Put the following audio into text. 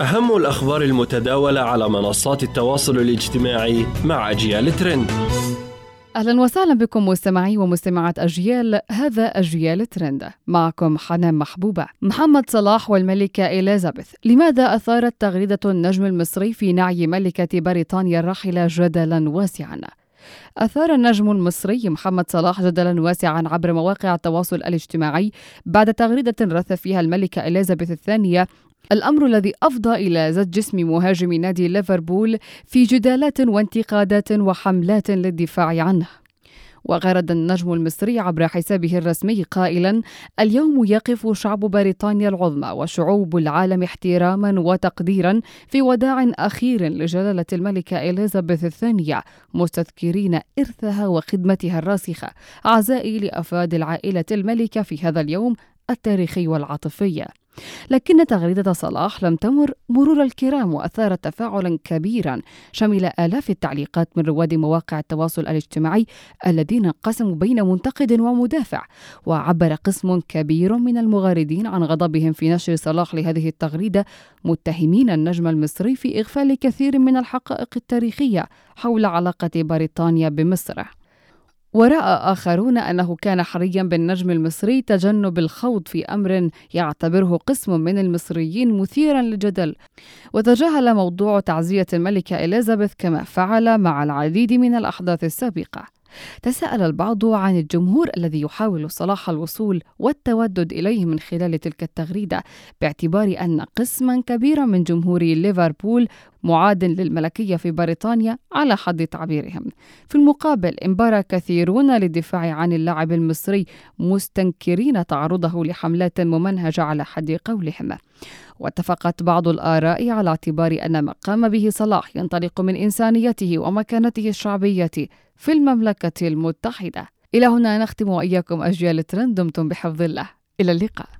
أهم الأخبار المتداولة على منصات التواصل الاجتماعي مع أجيال ترند. أهلا وسهلا بكم مستمعي ومستمعات أجيال هذا أجيال ترند. معكم حنان محبوبة. محمد صلاح والملكة إليزابيث. لماذا أثارت تغريدة النجم المصري في نعي ملكة بريطانيا الراحلة جدلا واسعا؟ أثار النجم المصري محمد صلاح جدلا واسعا عبر مواقع التواصل الاجتماعي بعد تغريدة رث فيها الملكة إليزابيث الثانية الأمر الذي أفضى إلى زج جسم مهاجم نادي ليفربول في جدالات وانتقادات وحملات للدفاع عنه. وغرد النجم المصري عبر حسابه الرسمي قائلا اليوم يقف شعب بريطانيا العظمى وشعوب العالم احتراما وتقديرا في وداع أخير لجلالة الملكة إليزابيث الثانية مستذكرين إرثها وخدمتها الراسخة. عزائي لأفراد العائلة الملكة في هذا اليوم التاريخي والعاطفي. لكن تغريدة صلاح لم تمر مرور الكرام وأثارت تفاعلا كبيرا. شمل آلاف التعليقات من رواد مواقع التواصل الاجتماعي الذين انقسموا بين منتقد ومدافع وعبر قسم كبير من المغاردين عن غضبهم في نشر صلاح لهذه التغريدة متهمين النجم المصري في إغفال كثير من الحقائق التاريخية حول علاقة بريطانيا بمصر. ورأى آخرون أنه كان حريا بالنجم المصري تجنب الخوض في أمر يعتبره قسم من المصريين مثيرا للجدل. وتجاهل موضوع تعزية الملكة إليزابيث كما فعل مع العديد من الأحداث السابقة. تساءل البعض عن الجمهور الذي يحاول صلاح الوصول والتودد إليه من خلال تلك التغريدة باعتبار أن قسما كبيرا من جمهور ليفربول معاد للملكية في بريطانيا على حد تعبيرهم. في المقابل انبرى كثيرون للدفاع عن اللاعب المصري مستنكرين تعرضه لحملات ممنهجة على حد قولهم. واتفقت بعض الآراء على اعتبار أن ما قام به صلاح ينطلق من إنسانيته ومكانته الشعبية في المملكة المتحدة إلى هنا نختم وإياكم أجيال ترند دمتم بحفظ الله إلى اللقاء